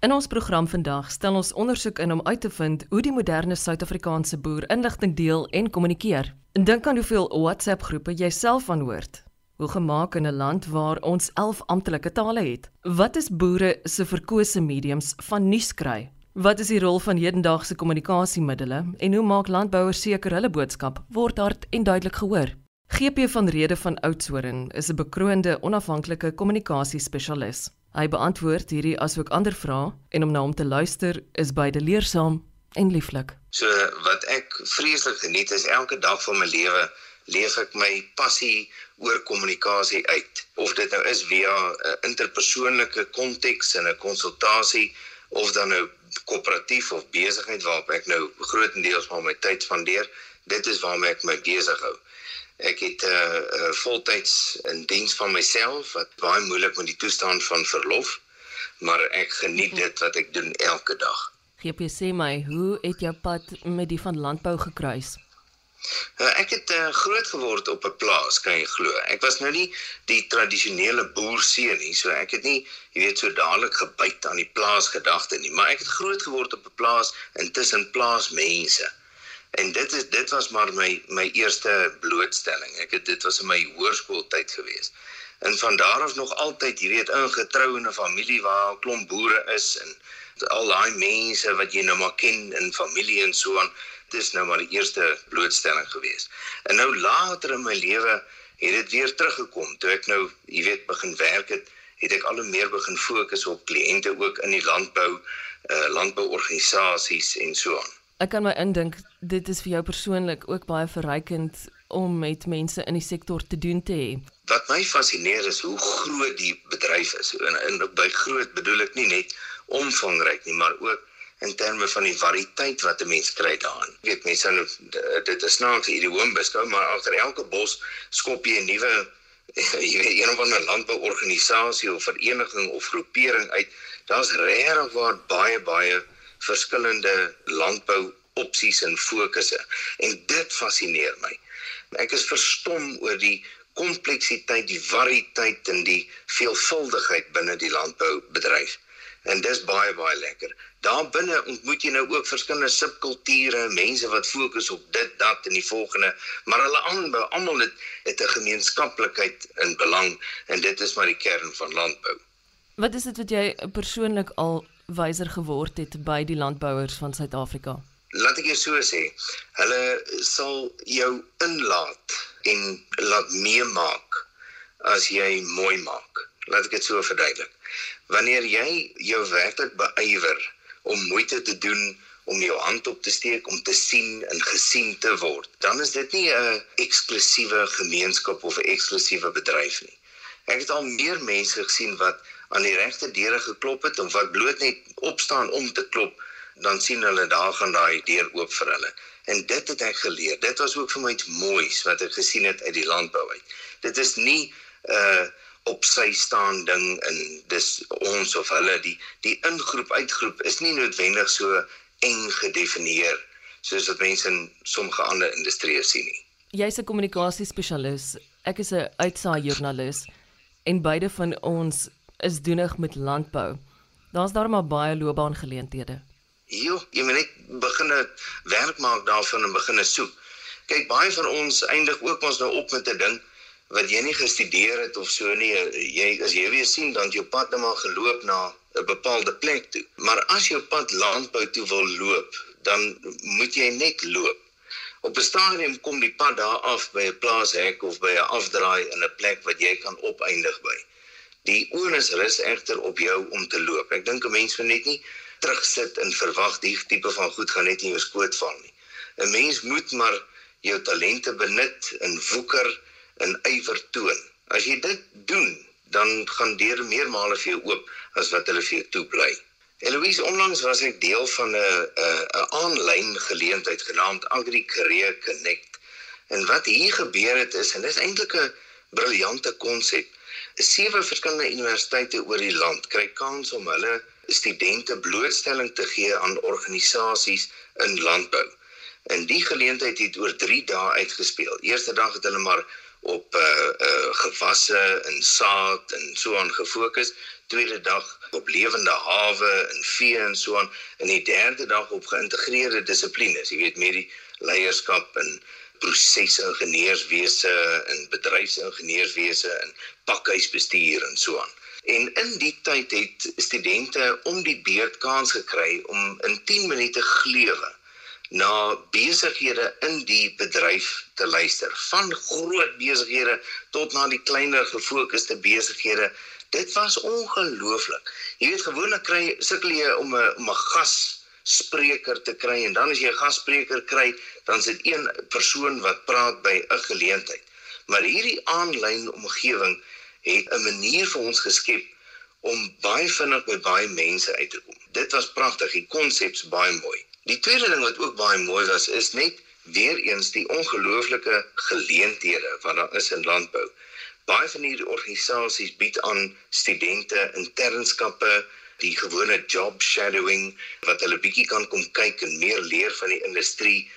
In ons program vandag stel ons ondersoek in om uit te vind hoe die moderne Suid-Afrikaanse boer inligting deel en kommunikeer. En dink aan hoeveel WhatsApp-groepe jy self aanhoort. Hoe gemaak in 'n land waar ons 11 amptelike tale het. Wat is boere se verkose mediums van nuus kry? Wat is die rol van hedendaagse kommunikasiemiddels en hoe maak landbouers seker hulle boodskap word hard en duidelik gehoor? GP van Rede van Oudtshoorn is 'n bekroonde onafhanklike kommunikasiespesialis. Hy beantwoord hierdie asook ander vrae en om na hom te luister is beide leersaam en lieflik. So wat ek vreeslik geniet is elke dag van my lewe leef ek my passie oor kommunikasie uit. Of dit nou is via 'n interpersoonlike konteks in 'n konsultasie of dan nou koöperatief of besigheid waarop ek nou grootendeels van my tyd spandeer, dit is waarmee ek my besig hou. Ek het 'n uh, eh, uh, eh, voltyds in diens van myself wat baie moeilik met die toestand van verlof, maar ek geniet dit wat ek doen elke dag. GP sê my, hoe het jou pad met die van landbou gekruis? Uh, ek het uh, groot geword op 'n plaas, kan jy glo. Ek was nou nie die tradisionele boerseun nie, so ek het nie, jy weet, so dadelik gebyt aan die plaasgedagte nie, maar ek het groot geword op 'n plaas intussen plaasmense. En dit is dit was maar my my eerste blootstelling. Ek het dit was in my hoërskooltyd gewees. En van daar af nog altyd, jy weet, ingetrou in 'n familie waar 'n klomp boere is en al daai mense wat jy nou maar ken in familie en so aan. Dit is nou maar die eerste blootstelling gewees. En nou later in my lewe het dit weer teruggekom. Toe ek nou, jy weet, begin werk het, het ek al hoe meer begin fokus op kliënte ook in die landbou, uh landbouorganisasies en so aan. Ek kan my indink dit is vir jou persoonlik ook baie verrykend om met mense in die sektor te doen te hê. Wat my fascineer is hoe groot die bedryf is. En, en by groot bedoel ek nie net omvangryk nie, maar ook in terme van die variëteit wat 'n mens kry daarin. Jy weet mense nou dit is snaaks hierdie hoë beskou, maar agter elke bos skop jy 'n nuwe jy weet een van 'n landbouorganisasie of vereniging of groepering uit. Daar's regtig waar baie baie verskillende landbou opsies en fokusse en dit fascineer my. Ek is verstom oor die kompleksiteit, die variëteit en die veelvuldigheid binne die landboubedryf. En dis baie baie lekker. Daar binne ontmoet jy nou ook verskillende subkulture, mense wat fokus op dit, dat en die volgende, maar hulle aanbou almal het, het 'n gemeenskaplikheid in belang en dit is maar die kern van landbou. Wat is dit wat jy persoonlik al wyser geword het by die landbouers van Suid-Afrika? Laat ek jou so sê, hulle sal jou inlaat en laat meemaak as jy mooi maak. Laat ek dit so verduidelik. Wanneer jy jou werklik beywer om moeite te doen om jou hand op te steek om te sien en gesien te word, dan is dit nie 'n eksklusiewe gemeenskap of 'n eksklusiewe bedryf nie. Ek het al meer mense gesien wat aan die regte deure geklop het en wat bloot net opstaan om te klop, dan sien hulle daar gaan daai deur oop vir hulle. En dit het ek geleer. Dit was ook vir my iets moois wat ek gesien het uit die landbou uit. Dit is nie 'n uh, op sy staan ding in dis ons of hulle die die ingroep uitgroep is nie noodwendig so eng gedefinieer soos wat mense in sommige ander industrieë sien nie. Jy's 'n kommunikasiespesialis. Ek is 'n uitsaai joernalis en beide van ons is doenig met landbou. Daar's daar maar baie loopbaangeleenthede. Jo, jy moet net begin werk maak daarvan en begin soek. Kyk, baie van ons eindig ook ons nou op met 'n ding wat jy nie gestudeer het of so nie. Jy as jy weer sien dan jou pad net maar geloop na 'n bepaalde plek toe. Maar as jou pad landbou toe wil loop, dan moet jy net loop. Op 'n stadium kom die pad daar af by 'n plaashek of by 'n afdraai in 'n plek wat jy kan opeindig by. Die onus rus egter op jou om te loop. Ek dink 'n mens moet net nie terugsit en verwag die tipe van goed gaan net in jou skoot val nie. 'n Mens moet maar jou talente benut en woeker en ywer toon. As jy dit doen, dan gaan deur meermale vir jou oop as wat hulle vir jou toebly. Eloise onlangs was ek deel van 'n 'n aanlyn geleentheid genaamd Agri Career Connect. En wat hier gebeur het is en dis eintlik 'n briljante konsep sewe verskillende universiteite oor die land kry kans om hulle studente blootstelling te gee aan organisasies in landbou. En die geleentheid het oor 3 dae uitgespeel. Eerste dag het hulle maar op uh uh gewasse en saad en so aan gefokus. Tweede dag op lewende hawe en vee en so aan en die derde dag op geïntegreerde dissiplines, jy weet met die leierskap en prosesingenieurswese en bedryfsingenieurswese en pakhuisbestuur en so aan. En in die tyd het studente om die beurt kans gekry om in 10 minute glewe na besighede in die bedryf te luister. Van groot besighede tot na die kleiner gefokusde besighede. Dit was ongelooflik. Jy weet gewoonlik kry sukkel jy om 'n om 'n gas spreker te kry en dan as jy 'n gasspreker kry dan sit een persoon wat praat by 'n geleentheid. Maar hierdie aanlyn omgewing het 'n manier vir ons geskep om baie vinnig by baie mense uit te kom. Dit was pragtig die konsep's baie mooi Die tweede ding wat ook baie mooi was is net weer eens die ongelooflike geleenthede wat daar is in landbou. Baie van hierdie organisasies bied aan studente internskappe, die gewone job shadowing wat hulle bietjie kan kom kyk en meer leer van die industrie,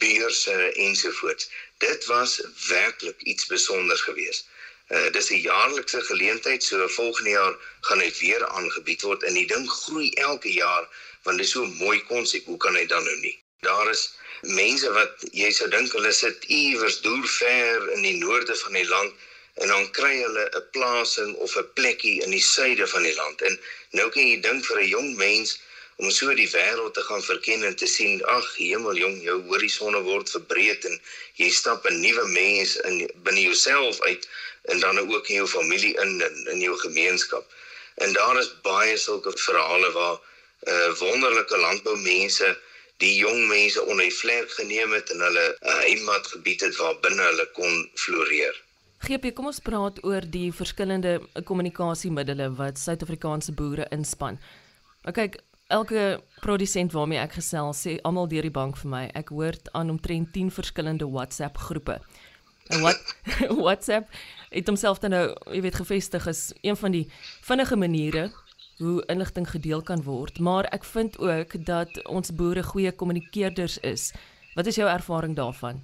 beurse ensovoorts. Dit was werklik iets spesiaals geweest. Uh, dis 'n jaarlikse geleentheid, so volgende jaar gaan dit weer aangebied word en die ding groei elke jaar want dit is so 'n mooi konsep. Hoe kan hy dan nou nie? Daar is mense wat jy sou dink hulle sit iewers deur in die noorde van die land en dan kry hulle 'n plasing of 'n plekkie in die suide van die land. En nou kan jy dink vir 'n jong mens om so die wêreld te gaan verken en te sien, ag hemel jong, jou horisonne word verbreed en jy stap 'n nuwe mens in binne jouself uit en dan ook in jou familie in en in jou gemeenskap. En daar is baie sulke verhale waar uh wonderlike landboumense die jong mense onder die vlerk geneem het en hulle 'n uh, heimat gebied het waar binne hulle kon floreer. GP, kom ons praat oor die verskillende kommunikasiemiddele wat Suid-Afrikaanse boere inspann. Maar kyk, elke produsent waarmee ek gesels sê almal deur die bank vir my ek hoort aan omtrent 10 verskillende WhatsApp groepe. En wat WhatsApp het homself dan nou, jy weet, gevestig is een van die vinnige maniere hoe inligting gedeel kan word, maar ek vind ook dat ons boere goeie kommunikeerders is. Wat is jou ervaring daarvan?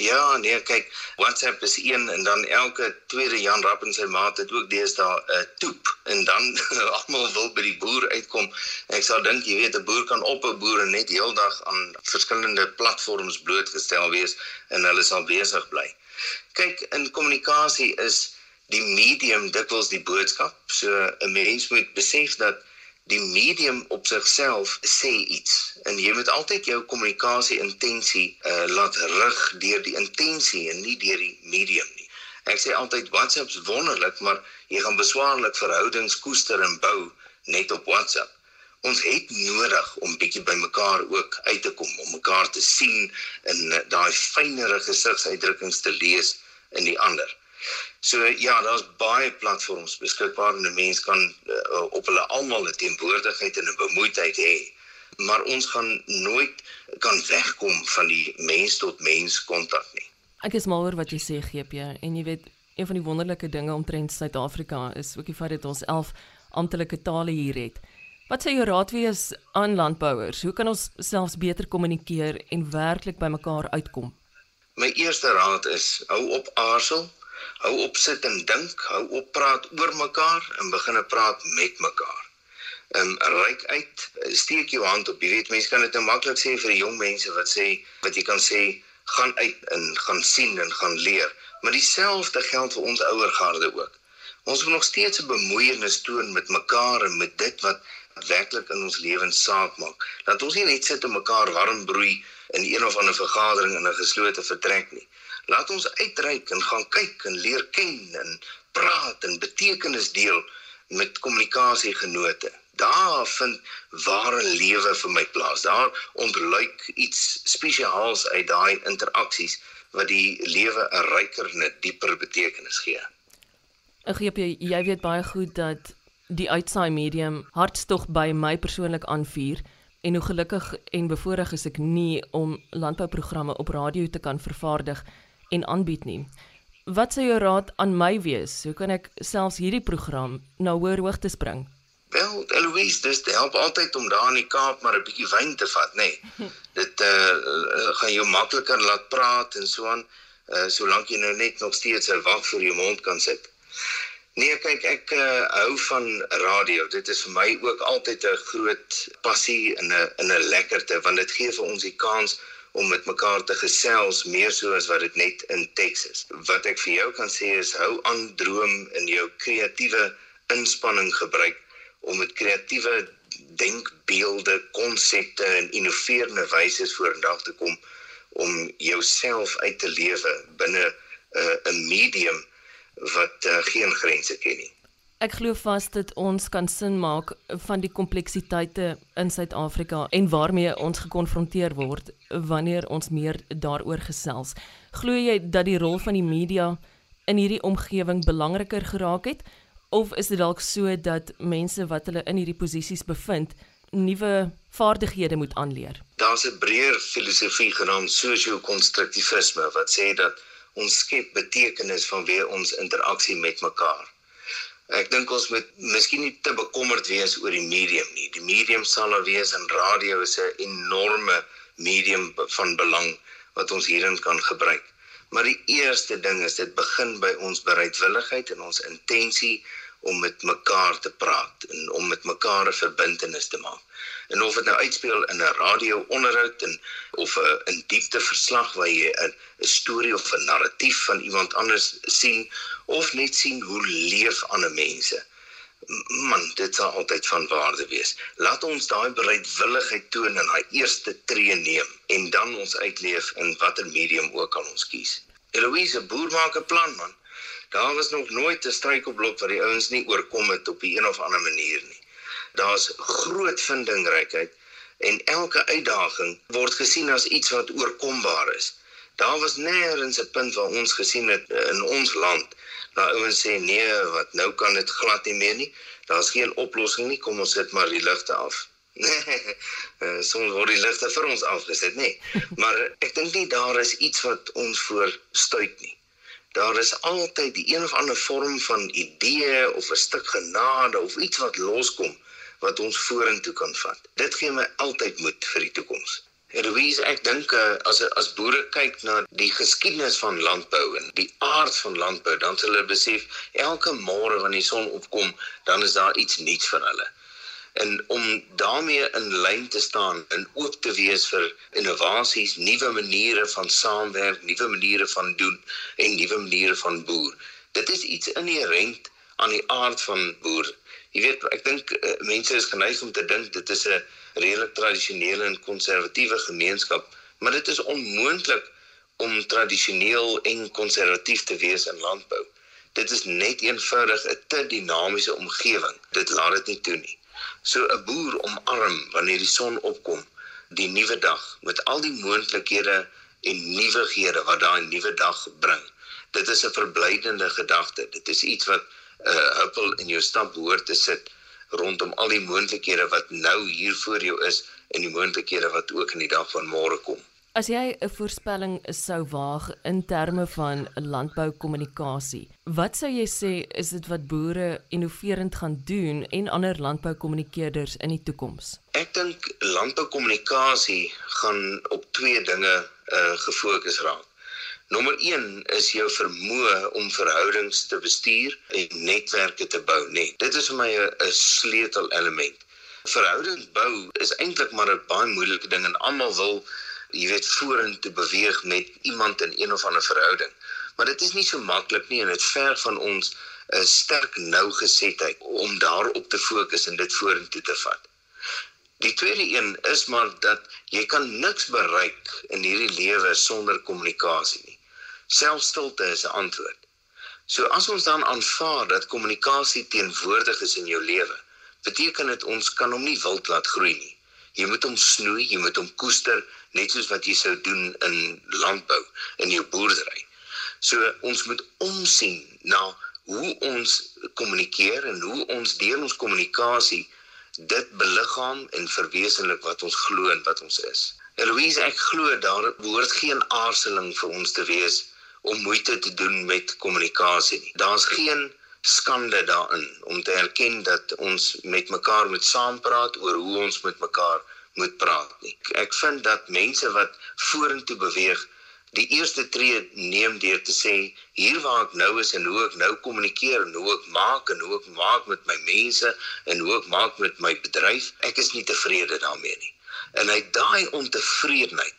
Ja, nee, kyk, WhatsApp is een en dan elke tweede Jan Rapp en sy maat het ook deesdae 'n uh, toep en dan almal wil by die boer uitkom. Ek sou dink jy weet 'n boer kan op 'n boer net heeldag aan verskillende platforms blootgestel wees en hulle sal besig bly. Kyk, in kommunikasie is die medium dikwels die boodskap. So 'n mens moet besef dat die medium op sigself sê iets en jy moet altyd jou kommunikasie intensie uh, laat rig deur die intensie en nie deur die medium nie. Ek sê altyd WhatsApp's wonderlik, maar jy gaan beswaarlik verhoudings koester en bou net op WhatsApp. Ons het nodig om bietjie by mekaar ook uit te kom, om mekaar te sien en daai fynere gesigsuitdrukkings te lees in die ander. So ja, daar's baie platforms beskikbaar en 'n mens kan uh, op hulle almal 'n teenwoordigheid en 'n bemoeidheid hê. Maar ons gaan nooit kan wegkom van die mens tot mens kontak nie. Ek is mal oor wat jy sê GP en jy weet een van die wonderlike dinge omtrent Suid-Afrika is ook die feit dat ons 11 amptelike tale hier het. Wat sê jou raad wees aan landbouers? Hoe kan ons selfs beter kommunikeer en werklik by mekaar uitkom? My eerste raad is hou op aarzel Hou op sit en dink, hou op praat oor mekaar en begin praat met mekaar. Ehm um, ryk uit, steek jou hand op. Jy weet mense kan dit nou maklik sê vir jong mense wat sê wat jy kan sê gaan uit en gaan sien en gaan leer. Maar dieselfde geld vir ons ouer garde ook. Ons moet nog steeds 'n bemoeienis toon met mekaar en met dit wat werklik in ons lewens saak maak. Dat ons nie net sit en mekaar warm broei in een of ander vergadering in 'n geslote vertrek nie. Laat ons uitreik en gaan kyk en leer ken en praat en betekenis deel met kommunikasiegenote. Daar vind ware lewe vir my plaas. Daar ontluik iets spesiaals uit daai interaksies wat die lewe 'n ryker en 'n dieper betekenis gee. Ek gee jy jy weet baie goed dat die uitsaai medium hartstog by my persoonlik aanvuur en hoe gelukkig en bevoorreg is ek nie om landbouprogramme op radio te kan vervaardig en aanbied nie. Wat sou jou raad aan my wees? Hoe kan ek selfs hierdie program na hoër hoogtes bring? Wel, Eloise, dis help altyd om daar in die Kaap maar 'n bietjie wyn te vat, nê. Nee. Dit uh, uh gaan jou makliker laat praat en so aan, uh solank jy nou net nog steeds 'n wag vir jou mond kan sit. Nee, kyk, ek uh, hou van radio. Dit is vir my ook altyd 'n groot passie en 'n 'n 'n lekkerte want dit gee vir ons die kans om met mekaar te gesels meer so as wat dit net in teks is. Wat ek vir jou kan sê is hou aan droom in jou kreatiewe inspanning gebruik om met kreatiewe denkbeelde, konsepte en innoverende wyse vorendag te kom om jouself uit te lewe binne 'n uh, medium wat uh, geen grense ken nie. Ek glo vas dat ons kan sin maak van die kompleksiteite in Suid-Afrika en waarmee ons gekonfronteer word wanneer ons meer daaroor gesels. Glo jy dat die rol van die media in hierdie omgewing belangriker geraak het of is dit dalk so dat mense wat hulle in hierdie posisies bevind nuwe vaardighede moet aanleer. Daar's 'n breër filosofie genaamd sosio-konstruktivisme wat sê dat ons skep betekenis van wie ons interaksie met mekaar. Ek dink ons moet miskien nie te bekommerd wees oor die medium nie. Die medium sal al wees en radio is 'n enorme medium van belang wat ons hierin kan gebruik. Maar die eerste ding is dit begin by ons bereidwilligheid en ons intensie om met mekaar te praat en om met mekaar 'n verbintenis te maak. En of dit nou uitspeel in 'n radio-onderhoud en of 'n in diepte verslag waar jy 'n 'n storie of 'n narratief van iemand anders sien of net sien hoe leef ander mense. Man, dit sal altyd van waarde wees. Laat ons daai bereidwilligheid toon en daai eerste tree neem en dan ons uitleef in watter medium ook al ons kies. Eloise boer maak 'n plan man. Daar was nog nooit 'n struikelblok wat die ouens nie oorkom het op 'n een of ander manier nie. Daar's groot vindingrykheid en elke uitdaging word gesien as iets wat oorkombaar is. Daar was nêrens 'n punt waar ons gesien het eh, in ons land waar ouens sê nee, wat nou kan dit glad nie meer nie. Daar's geen oplossing nie, kom ons sit maar die ligte af. Eh, soms word die ligte vir ons afgesit, nê. Nee. Maar ek dink nie daar is iets wat ons voor stuit nie daar is altyd die een of ander vorm van idee of 'n stuk genade of iets wat loskom wat ons vorentoe kan vat. Dit gee my altyd moed vir die toekoms. Louise, ek dink eh, as as boere kyk na die geskiedenis van landbou en die aard van landbou, dan sal hulle besef elke môre wanneer die son opkom, dan is daar iets nuuts vir hulle en om daarmee in lyn te staan en oop te wees vir innovasies, nuwe maniere van saamwerk, nuwe maniere van doen en nuwe maniere van boer. Dit is iets inherënt aan die aard van boer. Jy weet, ek dink uh, mense is geneig om te dink dit is 'n redelik tradisionele en konservatiewe gemeenskap, maar dit is onmoontlik om tradisioneel en konservatief te wees in landbou. Dit is net eenvoudig 'n te dinamiese omgewing. Dit laat dit nie toe nie. So 'n boer omarm wanneer die son opkom, die nuwe dag met al die moontlikhede en nuwighede wat daai nuwe dag bring. Dit is 'n verblydende gedagte. Dit is iets wat 'n uh, huppel in jou stap behoort te sit rondom al die moontlikhede wat nou hier voor jou is en die moontlikhede wat ook in die dag van môre kom. As jy 'n voorspelling sou waag in terme van landboukommunikasie, wat sou jy sê is dit wat boere innoverend gaan doen en ander landboukommunikeerders in die toekoms? Ek dink landboukommunikasie gaan op twee dinge uh, gefokus raak. Nommer 1 is jou vermoë om verhoudings te bestuur en netwerke te bou, net. Dit is vir my 'n sleutelelement. Verhoudings bou is eintlik maar 'n baie moeilike ding en almal wil jy weet vorentoe beweeg met iemand in een of ander verhouding. Maar dit is nie so maklik nie en dit verg van ons 'n sterk nougesetheid om daarop te fokus en dit vorentoe te vat. Die tweede een is maar dat jy kan niks bereik in hierdie lewe sonder kommunikasie nie. Selfs stilte is 'n antwoord. So as ons dan aanvaar dat kommunikasie teenwoordig is in jou lewe, beteken dit ons kan hom nie wild laat groei nie. Jy moet hom snoei, jy moet hom koester, net soos wat jy sou doen in landbou in jou boerdery. So ons moet omsien na hoe ons kommunikeer en hoe ons deur ons kommunikasie dit beliggaam en verwesenlik wat ons glo en wat ons is. Eloise, ek glo daar behoort geen aarzeling vir ons te wees om moeite te doen met kommunikasie nie. Daar's geen skande daarin om te erken dat ons met mekaar moet saampraat oor hoe ons met mekaar moet praat nie. Ek vind dat mense wat vorentoe beweeg die eerste tree neem deur te sê hier waar ek nou is en hoe ek nou kommunikeer en hoe ek maak en hoe ek maak met my mense en hoe ek maak met my bedryf, ek is nie tevrede daarmee nie. En hy daai ontevredenheid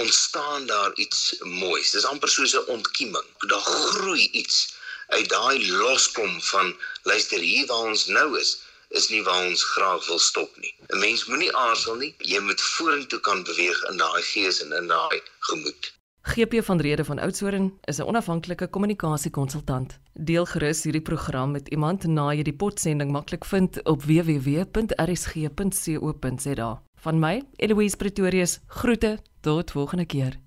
ontstaan daar iets moois. Dis amper soos 'n ontkieming. Daar groei iets uit daai loskom van luister hier waar ons nou is is nie waar ons graag wil stop nie. 'n Mens moenie aarzel nie. Jy moet vorentoe kan beweeg in daai gees en in daai gemoed. GP van Rede van Oudtshoorn is 'n onafhanklike kommunikasiekonsultant. Deel gerus hierdie program met iemand na jy die potsending maklik vind op www.rsg.co.za. Van my, Eloise Pretorius, groete tot volgende keer.